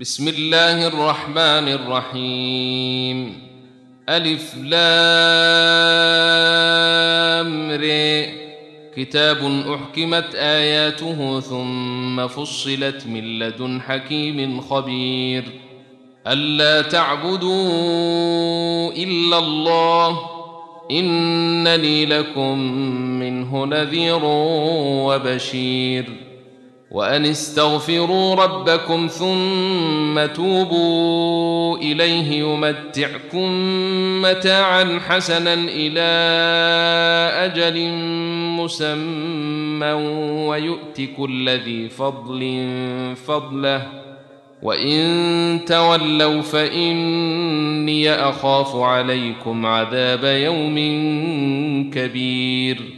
بسم الله الرحمن الرحيم. ألف لام ر. كتاب أحكمت آياته ثم فصلت من لدن حكيم خبير. ألا تعبدوا إلا الله. إنني لكم منه نذير وبشير. وأن استغفروا ربكم ثم توبوا إليه يمتعكم متاعا حسنا إلى أجل مسمى ويؤت كل ذي فضل فضله. وإن تولوا فإني أخاف عليكم عذاب يوم كبير.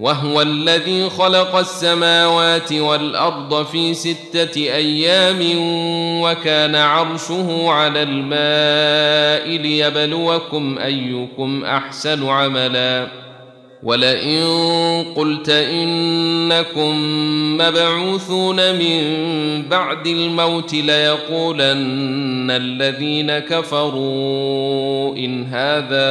وهو الذي خلق السماوات والأرض في ستة أيام وكان عرشه على الماء ليبلوكم أيكم أحسن عملا. ولئن قلت إنكم مبعوثون من بعد الموت ليقولن الذين كفروا إن هذا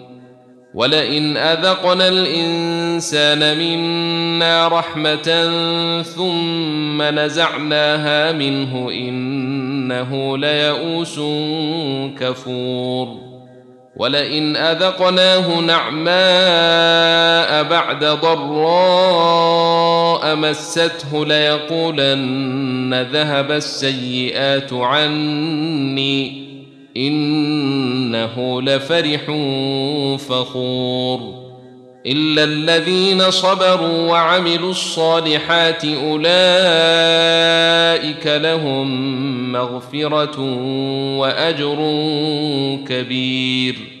ولئن اذقنا الانسان منا رحمه ثم نزعناها منه انه ليئوس كفور ولئن اذقناه نعماء بعد ضراء مسته ليقولن ذهب السيئات عني إنه لفرح فخور. إلا الذين صبروا وعملوا الصالحات أولئك لهم مغفرة وأجر كبير.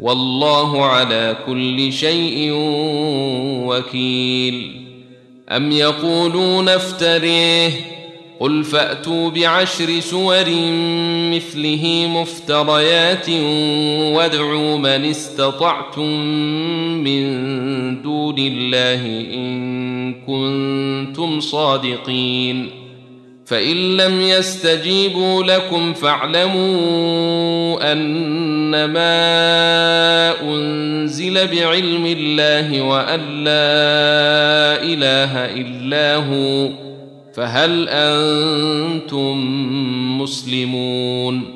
والله على كل شيء وكيل. أم يقولون افتريه؟ قل فأتوا بعشر سور مثله مفتريات وادعوا من استطعتم من دون الله إن كنتم صادقين. فإن لم يستجيبوا لكم فاعلموا أنما أنزل بعلم الله وأن لا إله إلا هو فهل أنتم مسلمون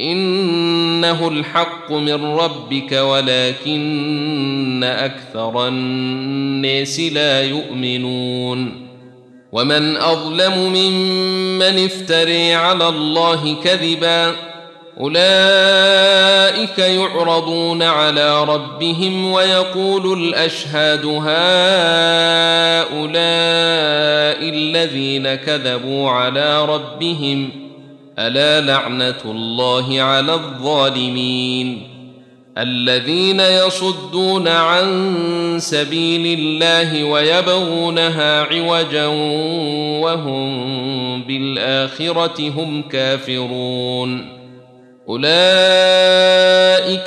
إنه الحق من ربك ولكن أكثر الناس لا يؤمنون ومن أظلم ممن افتري على الله كذبا أولئك يعرضون على ربهم ويقول الأشهاد هؤلاء الذين كذبوا على ربهم ألا لعنة الله على الظالمين الذين يصدون عن سبيل الله ويبغونها عوجا وهم بالآخرة هم كافرون أولئك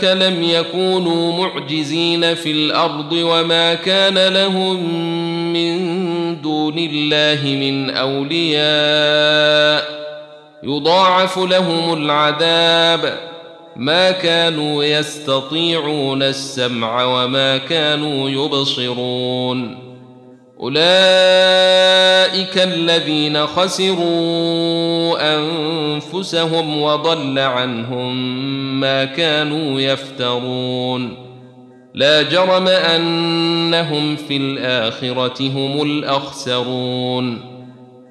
لم يكونوا معجزين في الأرض وما كان لهم من دون الله من أولياء يضاعف لهم العذاب. ما كانوا يستطيعون السمع وما كانوا يبصرون. أولئك الذين خسروا أنفسهم وضل عنهم ما كانوا يفترون. لا جرم أنهم في الآخرة هم الأخسرون.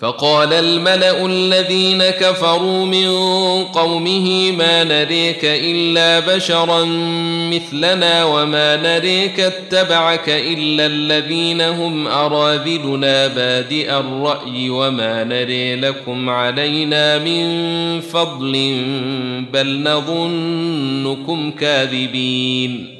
فقال الملأ الذين كفروا من قومه ما نريك إلا بشرا مثلنا وما نريك اتبعك إلا الذين هم أراذلنا بادئ الرأي وما نري لكم علينا من فضل بل نظنكم كاذبين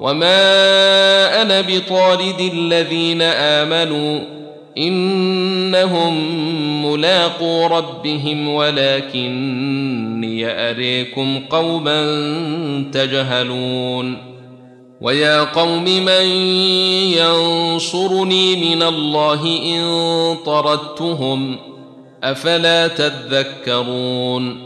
وما أنا بطارد الذين امنوا انهم ملاقو ربهم ولكني اريكم قوما تجهلون ويا قوم من ينصرني من الله ان طردتهم افلا تذكرون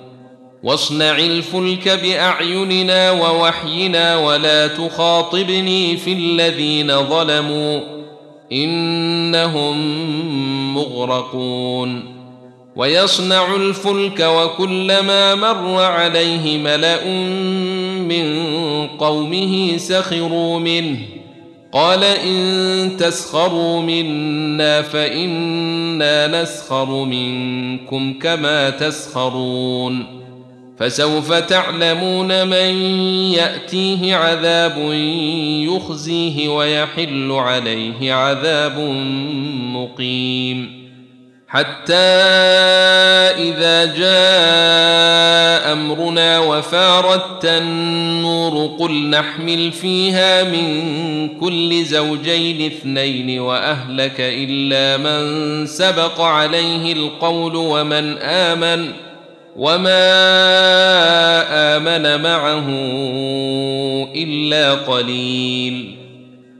واصنع الفلك بأعيننا ووحينا ولا تخاطبني في الذين ظلموا إنهم مغرقون. ويصنع الفلك وكلما مر عليه ملأ من قومه سخروا منه. قال إن تسخروا منا فإنا نسخر منكم كما تسخرون. فسوف تعلمون من يأتيه عذاب يخزيه ويحل عليه عذاب مقيم. حتى إذا جاء أمرنا وفارت النور قل نحمل فيها من كل زوجين اثنين وأهلك إلا من سبق عليه القول ومن آمن. وما امن معه الا قليل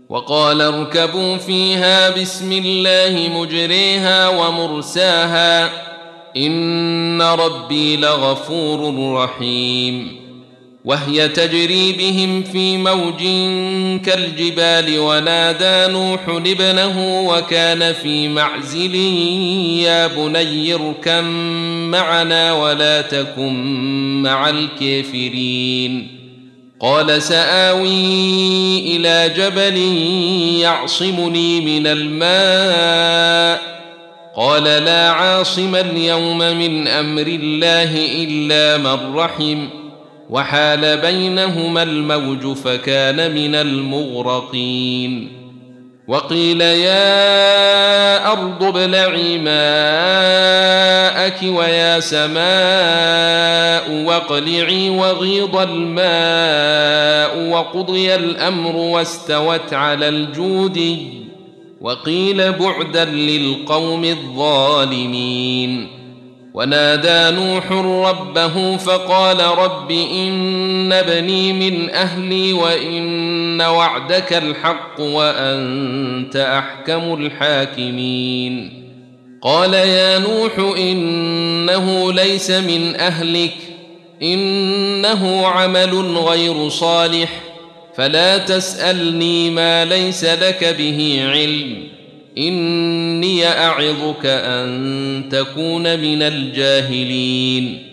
وقال اركبوا فيها بسم الله مجريها ومرساها ان ربي لغفور رحيم وهي تجري بهم في موج كالجبال ونادى نوح ابنه وكان في معزل يا بني اركم معنا ولا تكن مع الكافرين. قال سآوي إلى جبل يعصمني من الماء. قال لا عاصم اليوم من أمر الله إلا من رحم. وحال بينهما الموج فكان من المغرقين. وقيل يا أرض ابلعي ماءك ويا سماء واقلعي وغيض الماء وقضي الأمر واستوت على الجود. وقيل بعدا للقوم الظالمين. ونادى نوح ربه فقال رب إن ابني من أهلي وإن وعدك الحق وأنت أحكم الحاكمين. قال يا نوح إنه ليس من أهلك إنه عمل غير صالح فلا تسألني ما ليس لك به علم. إني أعظك أن تكون من الجاهلين.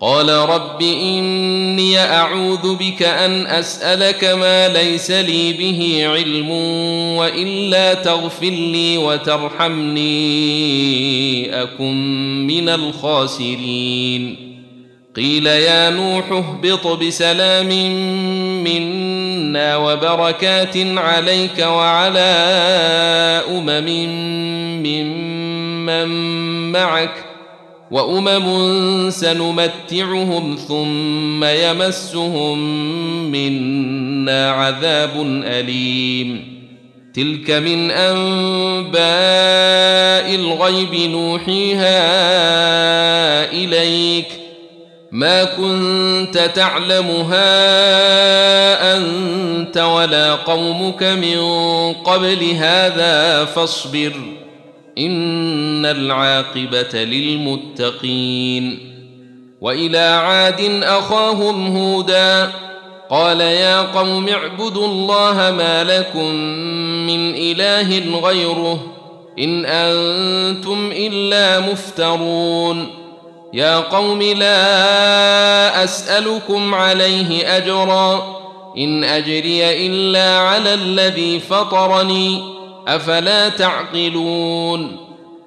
قال رب إني أعوذ بك أن أسألك ما ليس لي به علم وإلا تغفر لي وترحمني أكن من الخاسرين. قيل يا نوح اهبط بسلام منا وبركات عليك وعلى أمم ممن معك وأمم سنمتعهم ثم يمسهم منا عذاب أليم. تلك من أنباء الغيب نوحيها إليك. ما كنت تعلمها أنت ولا قومك من قبل هذا فاصبر إن العاقبة للمتقين وإلى عاد أخاهم هودا قال يا قوم اعبدوا الله ما لكم من إله غيره إن أنتم إلا مفترون يا قوم لا أسألكم عليه أجرا إن أجري إلا على الذي فطرني أفلا تعقلون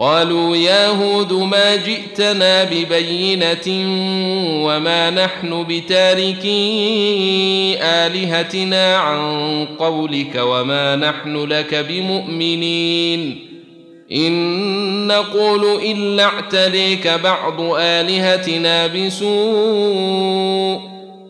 قالوا يا هود ما جئتنا ببينة وما نحن بتاركي آلهتنا عن قولك وما نحن لك بمؤمنين. إن نقول إلا اعتليك بعض آلهتنا بسوء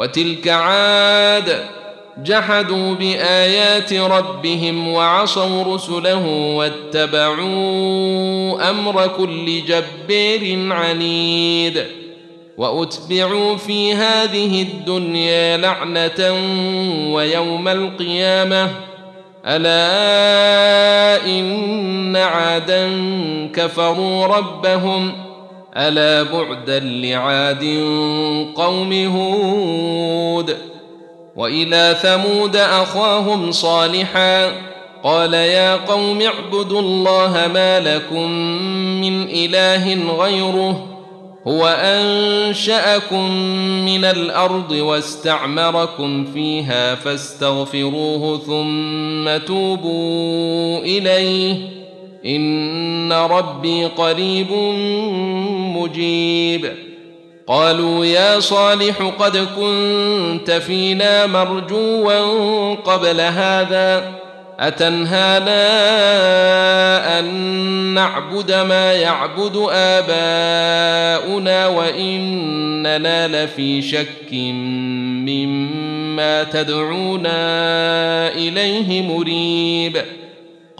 وتلك عاد جحدوا بآيات ربهم وعصوا رسله واتبعوا أمر كل جبار عنيد وأتبعوا في هذه الدنيا لعنة ويوم القيامة ألا إن عادا كفروا ربهم ألا بعدا لعاد قوم هود وإلى ثمود أخاهم صالحا قال يا قوم اعبدوا الله ما لكم من إله غيره هو أنشأكم من الأرض واستعمركم فيها فاستغفروه ثم توبوا إليه ان ربي قريب مجيب. قالوا يا صالح قد كنت فينا مرجوا قبل هذا اتنهانا ان نعبد ما يعبد اباؤنا واننا لفي شك مما تدعونا اليه مريب.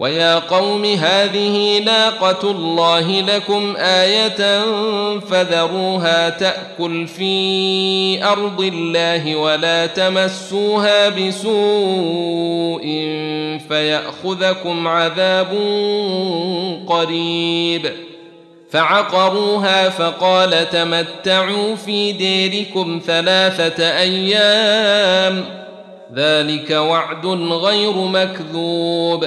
ويا قوم هذه ناقة الله لكم آية فذروها تأكل في أرض الله ولا تمسوها بسوء فيأخذكم عذاب قريب فعقروها فقال تمتعوا في ديركم ثلاثة أيام ذلك وعد غير مكذوب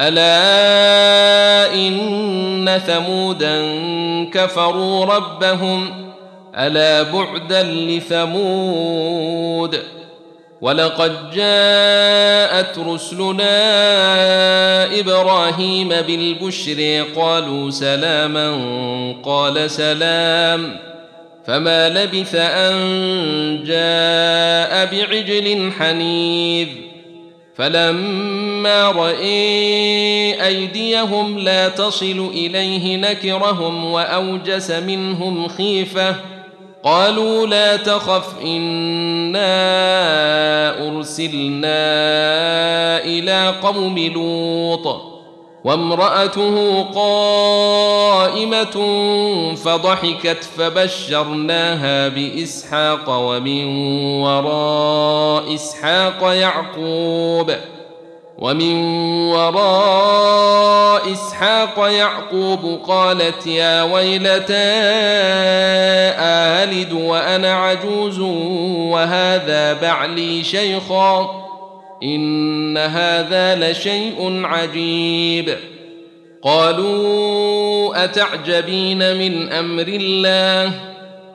ألا إن ثمودا كفروا ربهم ألا بعدا لثمود ولقد جاءت رسلنا إبراهيم بالبشر قالوا سلاما قال سلام فما لبث أن جاء بعجل حنيذ فلما رأي أيديهم لا تصل إليه نكرهم وأوجس منهم خيفة قالوا لا تخف إنا أرسلنا إلى قوم لوط وامرأته قائمة فضحكت فبشرناها بإسحاق ومن وراء إسحاق يعقوب ومن وراء إسحاق يعقوب قالت يا ويلتى آلد وأنا عجوز وهذا بعلي شيخا إن هذا لشيء عجيب. قالوا أتعجبين من أمر الله؟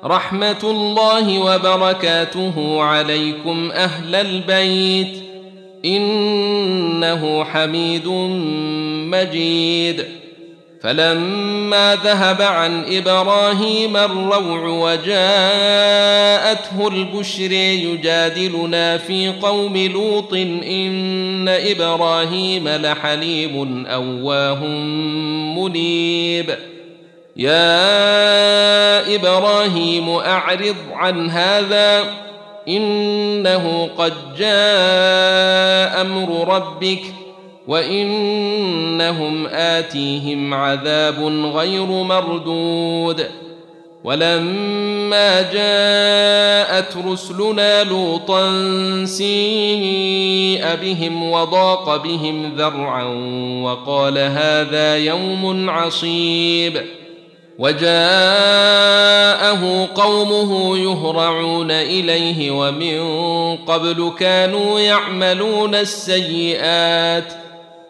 رحمة الله وبركاته عليكم أهل البيت. إنه حميد مجيد. فلما ذهب عن إبراهيم الروع وجاءته البشر يجادلنا في قوم لوط إن إبراهيم لحليم أواه منيب. يا إبراهيم أعرض عن هذا إنه قد جاء أمر ربك وانهم اتيهم عذاب غير مردود ولما جاءت رسلنا لوطا سيء بهم وضاق بهم ذرعا وقال هذا يوم عصيب وجاءه قومه يهرعون اليه ومن قبل كانوا يعملون السيئات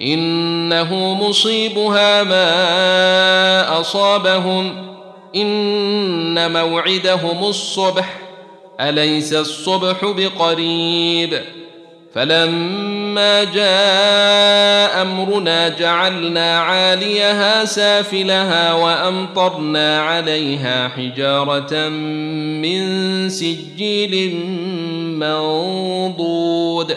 إنه مصيبها ما أصابهم. إن موعدهم الصبح أليس الصبح بقريب؟ فلما جاء أمرنا جعلنا عاليها سافلها وأمطرنا عليها حجارة من سجيل منضود.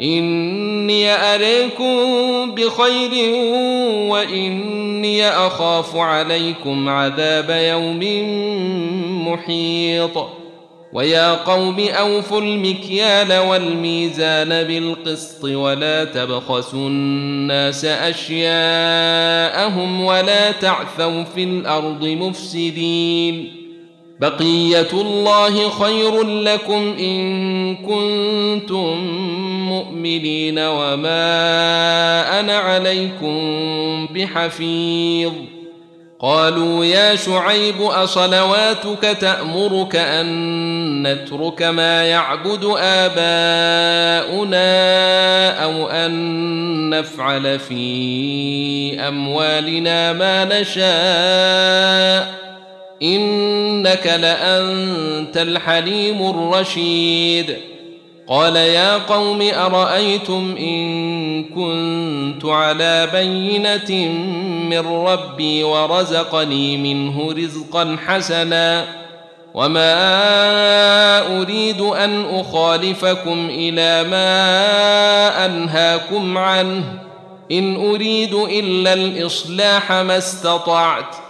إني أريكم بخير وإني أخاف عليكم عذاب يوم محيط. ويا قوم أوفوا المكيال والميزان بالقسط ولا تبخسوا الناس أشياءهم ولا تعثوا في الأرض مفسدين. بقية الله خير لكم إن كنتم مؤمنين وما أنا عليكم بحفيظ. قالوا يا شعيب أصلواتك تأمرك أن نترك ما يعبد آباؤنا أو أن نفعل في أموالنا ما نشاء. إنك لأنت الحليم الرشيد. قال يا قوم أرأيتم إن كنت على بينة من ربي ورزقني منه رزقا حسنا وما أريد أن أخالفكم إلى ما أنهاكم عنه. إن أريد إلا الإصلاح ما استطعت.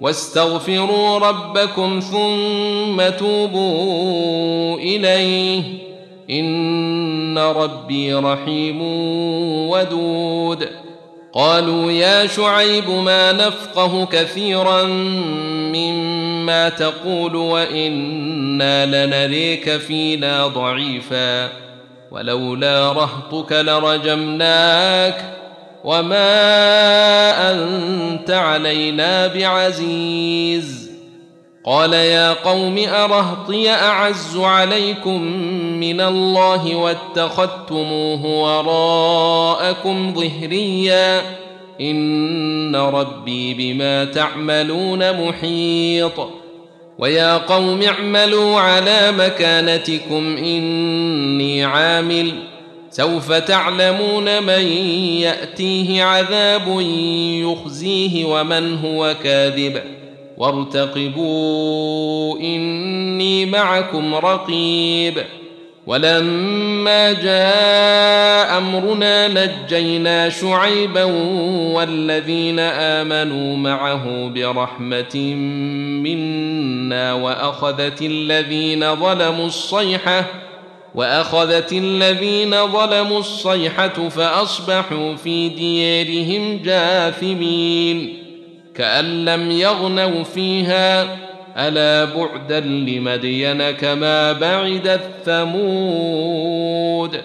واستغفروا ربكم ثم توبوا إليه. إن ربي رحيم ودود. قالوا يا شعيب ما نفقه كثيرا مما تقول وإنا لنريك فينا ضعيفا. ولولا رهطك لرجمناك. وما انت علينا بعزيز قال يا قوم ارهطي اعز عليكم من الله واتخذتموه وراءكم ظهريا ان ربي بما تعملون محيط ويا قوم اعملوا على مكانتكم اني عامل سوف تعلمون من يأتيه عذاب يخزيه ومن هو كاذب. وارتقبوا إني معكم رقيب. ولما جاء أمرنا نجينا شعيبا والذين آمنوا معه برحمة منا وأخذت الذين ظلموا الصيحة وأخذت الذين ظلموا الصيحة فأصبحوا في ديارهم جاثمين كأن لم يغنوا فيها ألا بعدا لمدين كما بعدت ثمود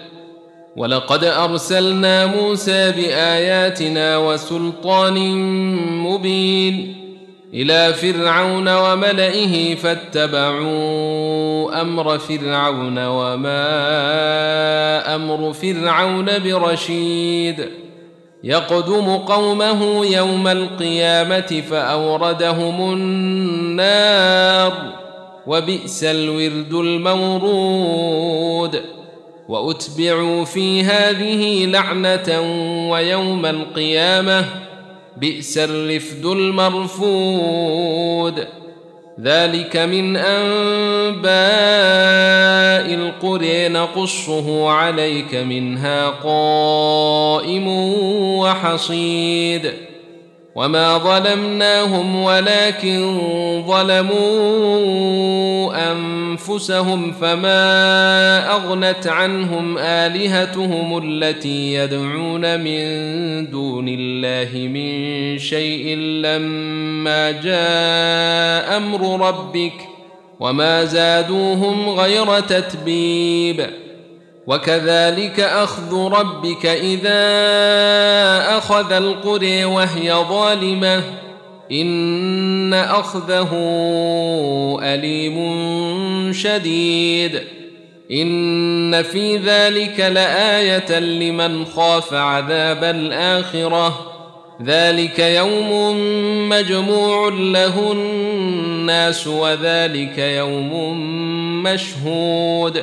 ولقد أرسلنا موسى بآياتنا وسلطان مبين إلى فرعون وملئه فاتبعوا أمر فرعون وما أمر فرعون برشيد. يقدم قومه يوم القيامة فأوردهم النار وبئس الورد المورود. وأتبعوا في هذه لعنة ويوم القيامة بئس الرفد المرفود. ذلك من أنباء القرى نقصه عليك منها قائم وحصيد. وما ظلمناهم ولكن ظلموا انفسهم فما اغنت عنهم الهتهم التي يدعون من دون الله من شيء لما جاء أمر ربك وما زادوهم غير تتبيب وكذلك أخذ ربك إذا أخذ القرى وهي ظالمة. إن أخذه أليم شديد. إن في ذلك لآية لمن خاف عذاب الآخرة. ذلك يوم مجموع له الناس وذلك يوم مشهود.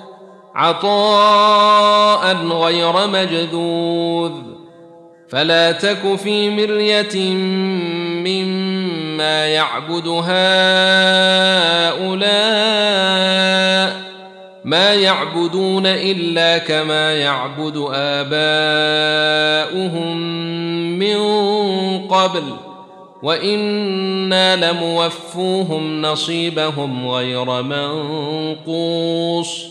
عطاء غير مجذوذ. فلا تك في مرية مما يعبد هؤلاء ما يعبدون إلا كما يعبد آباؤهم من قبل. وإنا لموفوهم نصيبهم غير منقوص.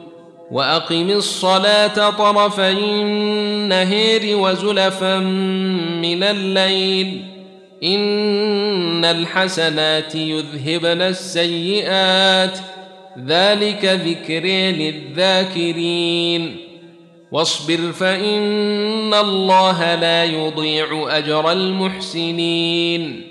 وأقم الصلاة طرفي النهير وزلفا من الليل. إن الحسنات يذهبن السيئات. ذلك ذكر للذاكرين. واصبر فإن الله لا يضيع أجر المحسنين.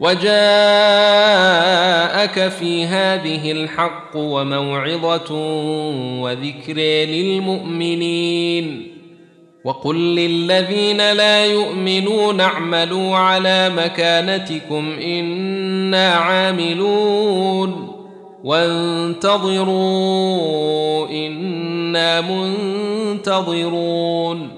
وجاءك في هذه الحق وموعظة وذكر للمؤمنين. وقل للذين لا يؤمنون اعملوا على مكانتكم أنا عاملون. وانتظروا إنا منتظرون.